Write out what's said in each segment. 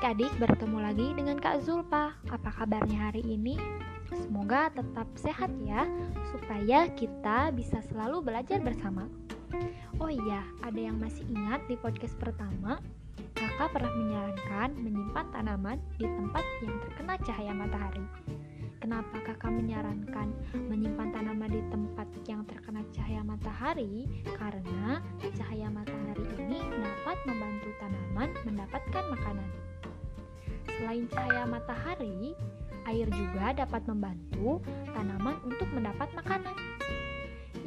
Adik-adik, bertemu lagi dengan Kak Zulpa. Apa kabarnya hari ini? Semoga tetap sehat ya, supaya kita bisa selalu belajar bersama. Oh iya, ada yang masih ingat di podcast pertama, kakak pernah menyarankan menyimpan tanaman di tempat yang terkena cahaya matahari. Kenapa kakak menyarankan menyimpan tanaman di tempat yang terkena cahaya matahari? Karena cahaya matahari ini dapat membantu tanaman makanan. Selain cahaya matahari, air juga dapat membantu tanaman untuk mendapat makanan.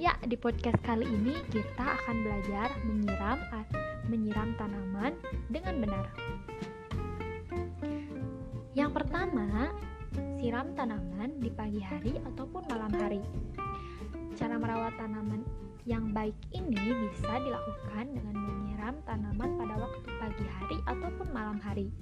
Ya, di podcast kali ini kita akan belajar menyiram menyiram tanaman dengan benar. Yang pertama, siram tanaman di pagi hari ataupun malam hari. Cara merawat tanaman yang baik ini bisa dilakukan dengan menyiram tanaman pada waktu pagi hari ataupun malam hari.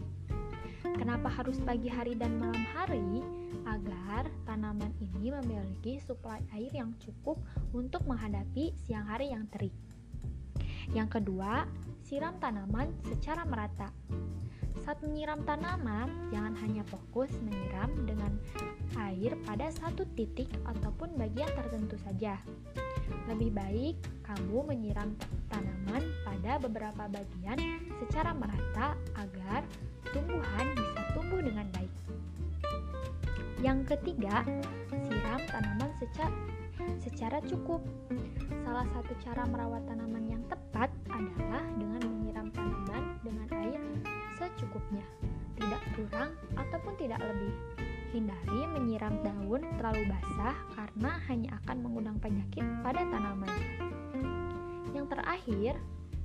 Kenapa harus pagi hari dan malam hari? Agar tanaman ini memiliki suplai air yang cukup untuk menghadapi siang hari yang terik. Yang kedua, siram tanaman secara merata. Saat menyiram tanaman, jangan hanya fokus menyiram dengan air pada satu titik ataupun bagian tertentu saja. Lebih baik kamu menyiram tanaman pada beberapa bagian secara merata agar Yang ketiga, siram tanaman secara, secara cukup. Salah satu cara merawat tanaman yang tepat adalah dengan menyiram tanaman dengan air secukupnya, tidak kurang ataupun tidak lebih. Hindari menyiram daun terlalu basah karena hanya akan mengundang penyakit pada tanaman. Yang terakhir,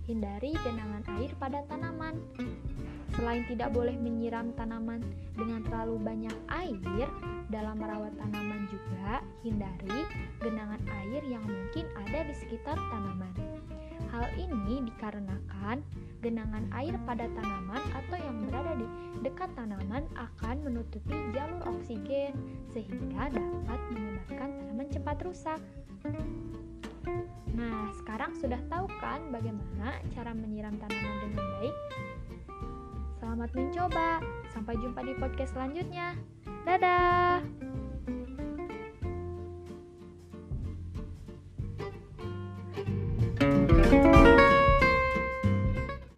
hindari genangan air pada tanaman. Selain tidak boleh menyiram tanaman dengan terlalu banyak air, dalam merawat tanaman juga hindari genangan air yang mungkin ada di sekitar tanaman. Hal ini dikarenakan genangan air pada tanaman atau yang berada di dekat tanaman akan menutupi jalur oksigen sehingga dapat menyebabkan tanaman cepat rusak. Nah, sekarang sudah tahu kan bagaimana cara menyiram tanaman dengan baik? Selamat mencoba. Sampai jumpa di podcast selanjutnya. Dadah.